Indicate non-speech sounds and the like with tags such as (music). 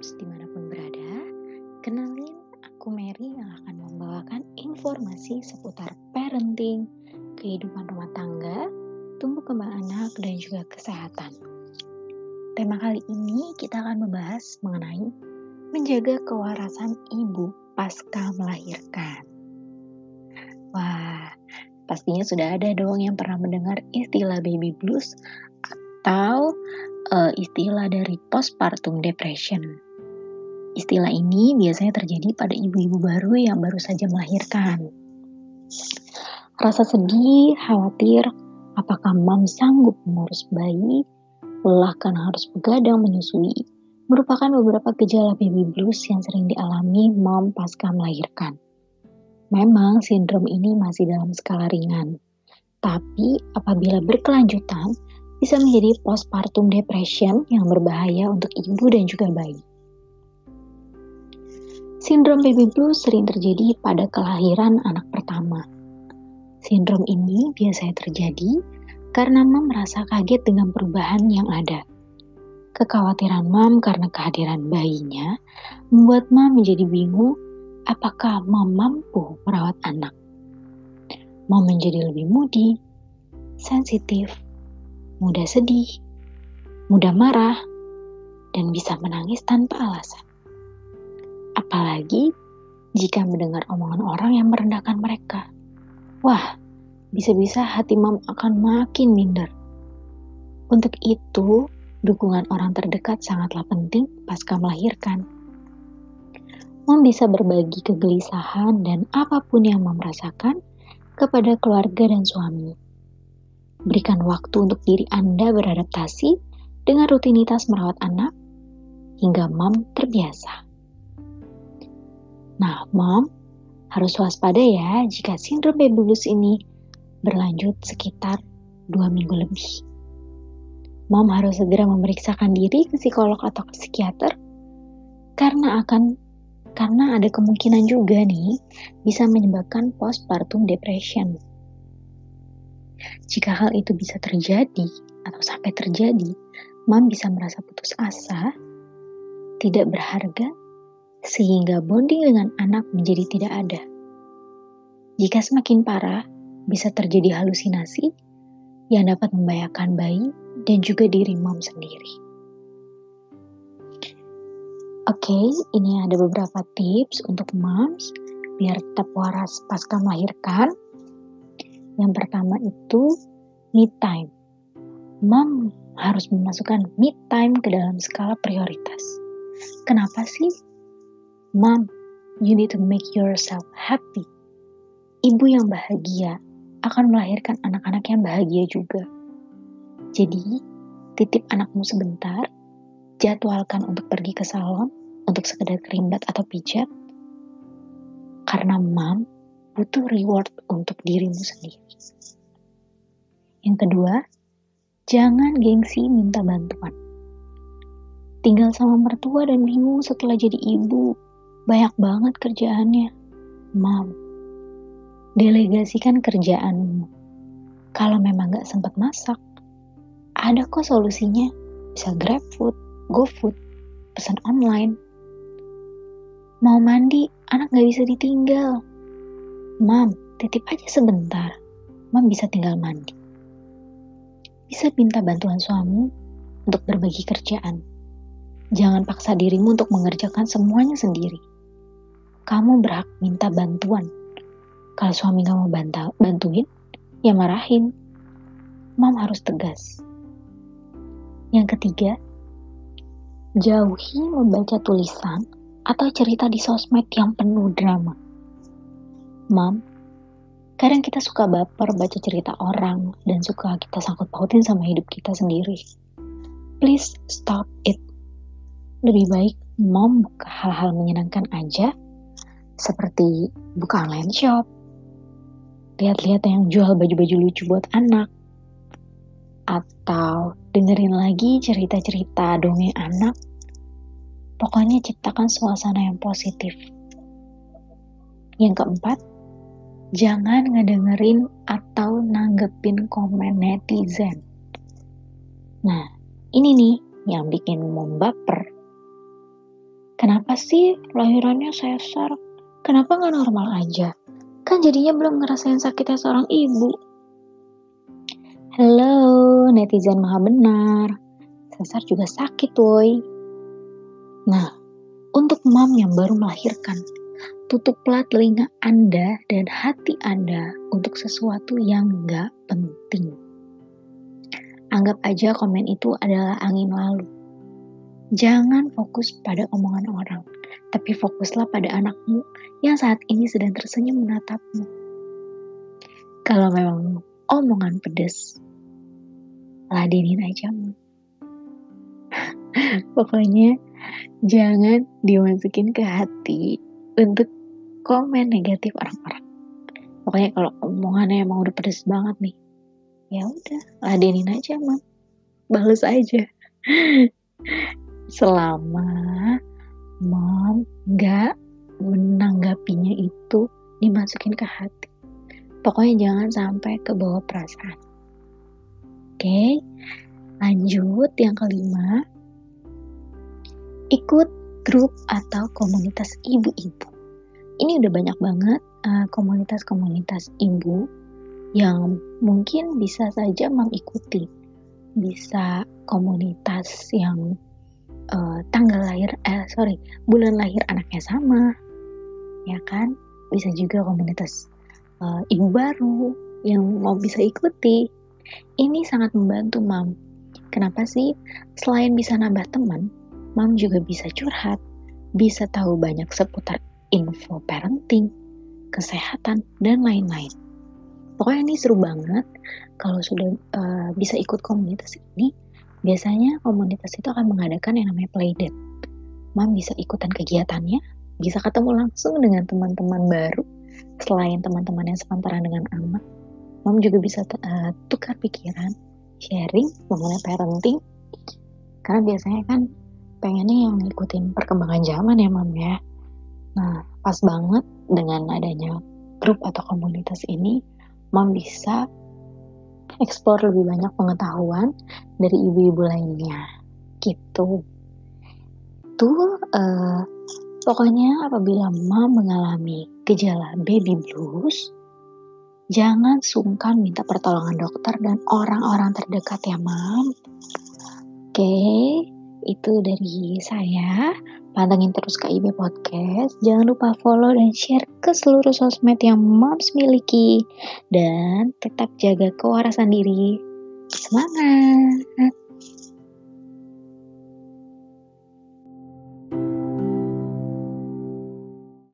moms di mana pun berada, kenalin aku Mary yang akan membawakan informasi seputar parenting, kehidupan rumah tangga, tumbuh kembang anak, dan juga kesehatan. Tema kali ini kita akan membahas mengenai menjaga kewarasan ibu pasca melahirkan. Wah, pastinya sudah ada dong yang pernah mendengar istilah baby blues atau uh, istilah dari postpartum depression. Istilah ini biasanya terjadi pada ibu-ibu baru yang baru saja melahirkan. Rasa sedih, khawatir, apakah mam sanggup mengurus bayi, lelah karena harus begadang menyusui, merupakan beberapa gejala baby blues yang sering dialami mom pasca melahirkan. Memang sindrom ini masih dalam skala ringan, tapi apabila berkelanjutan, bisa menjadi postpartum depression yang berbahaya untuk ibu dan juga bayi. Sindrom baby blues sering terjadi pada kelahiran anak pertama. Sindrom ini biasanya terjadi karena mam merasa kaget dengan perubahan yang ada. Kekhawatiran mam karena kehadiran bayinya membuat mam menjadi bingung apakah mam mampu merawat anak. Mam menjadi lebih moody, sensitif, mudah sedih, mudah marah, dan bisa menangis tanpa alasan. Apalagi jika mendengar omongan orang yang merendahkan mereka. Wah, bisa-bisa hati mam akan makin minder. Untuk itu, dukungan orang terdekat sangatlah penting pasca melahirkan. Mom bisa berbagi kegelisahan dan apa pun yang mom rasakan kepada keluarga dan suami Berikan waktu untuk diri Anda beradaptasi dengan rutinitas merawat anak hingga mom terbiasa. Nah, mom harus waspada ya jika sindrom baby blues ini berlanjut sekitar dua minggu lebih. Mom harus segera memeriksakan diri ke psikolog atau ke psikiater karena akan karena ada kemungkinan juga nih bisa menyebabkan postpartum depression. Jika hal itu bisa terjadi atau sampai terjadi, mam bisa merasa putus asa, tidak berharga, sehingga bonding dengan anak menjadi tidak ada. Jika semakin parah, bisa terjadi halusinasi yang dapat membahayakan bayi dan juga diri mom sendiri. Oke, okay, ini ada beberapa tips untuk moms biar tetap waras pasca melahirkan yang pertama itu me time. Mom harus memasukkan me time ke dalam skala prioritas. Kenapa sih? Mom, you need to make yourself happy. Ibu yang bahagia akan melahirkan anak-anak yang bahagia juga. Jadi, titip anakmu sebentar, jadwalkan untuk pergi ke salon untuk sekedar kerimbat atau pijat. Karena mom butuh reward untuk dirimu sendiri. Yang kedua, jangan gengsi minta bantuan. Tinggal sama mertua dan bingung setelah jadi ibu. Banyak banget kerjaannya. Mam, delegasikan kerjaanmu. Kalau memang gak sempat masak, ada kok solusinya. Bisa grab food, go food, pesan online. Mau mandi, anak gak bisa ditinggal. Mam, titip aja sebentar. Mam bisa tinggal mandi. Bisa minta bantuan suami untuk berbagi kerjaan. Jangan paksa dirimu untuk mengerjakan semuanya sendiri. Kamu berhak minta bantuan. Kalau suami gak mau bantu bantuin, ya marahin. Mam harus tegas. Yang ketiga, jauhi membaca tulisan atau cerita di sosmed yang penuh drama Mam, kadang kita suka baper baca cerita orang dan suka kita sangkut pautin sama hidup kita sendiri. Please stop it. Lebih baik mom buka hal-hal menyenangkan aja, seperti buka online shop, lihat-lihat yang jual baju-baju lucu buat anak, atau dengerin lagi cerita-cerita dongeng anak. Pokoknya ciptakan suasana yang positif. Yang keempat, jangan ngedengerin atau nanggepin komen netizen. Nah, ini nih yang bikin membaper. Kenapa sih lahirannya sesar? Kenapa nggak normal aja? Kan jadinya belum ngerasain sakitnya seorang ibu. Halo, netizen maha benar. Sesar juga sakit, woi. Nah, untuk mam yang baru melahirkan, tutuplah telinga Anda dan hati Anda untuk sesuatu yang nggak penting. Anggap aja komen itu adalah angin lalu. Jangan fokus pada omongan orang, tapi fokuslah pada anakmu yang saat ini sedang tersenyum menatapmu. Kalau memang omongan pedes, ladenin aja. (laughs) Pokoknya jangan dimasukin ke hati untuk komen negatif orang-orang. Pokoknya kalau omongannya emang udah pedes banget nih, ya udah ladenin aja, mam. Balas aja. (laughs) Selama mam nggak menanggapinya itu dimasukin ke hati. Pokoknya jangan sampai ke bawah perasaan. Oke, lanjut yang kelima. Ikut grup atau komunitas ibu-ibu. Ini udah banyak banget uh, komunitas-komunitas ibu yang mungkin bisa saja mengikuti. Bisa komunitas yang uh, tanggal lahir, eh sorry, bulan lahir anaknya sama, ya kan? Bisa juga komunitas uh, ibu baru yang mau bisa ikuti ini sangat membantu mam. Kenapa sih? Selain bisa nambah teman, mam juga bisa curhat, bisa tahu banyak seputar info parenting, kesehatan, dan lain-lain. Pokoknya ini seru banget kalau sudah uh, bisa ikut komunitas ini. Biasanya komunitas itu akan mengadakan yang namanya playdate. Mam bisa ikutan kegiatannya, bisa ketemu langsung dengan teman-teman baru, selain teman-teman yang sepantaran dengan anak, Mom juga bisa uh, tukar pikiran, sharing mengenai parenting. Karena biasanya kan pengennya yang ngikutin perkembangan zaman ya Mom ya. Nah, pas banget dengan adanya grup atau komunitas ini, Mom bisa eksplor lebih banyak pengetahuan dari ibu-ibu lainnya. Gitu. Tuh, uh, pokoknya apabila Mom mengalami gejala baby blues, Jangan sungkan minta pertolongan dokter dan orang-orang terdekat ya, Mam. Oke, itu dari saya. Pantengin terus KIB Podcast. Jangan lupa follow dan share ke seluruh sosmed yang Moms miliki. Dan tetap jaga kewarasan diri. Semangat!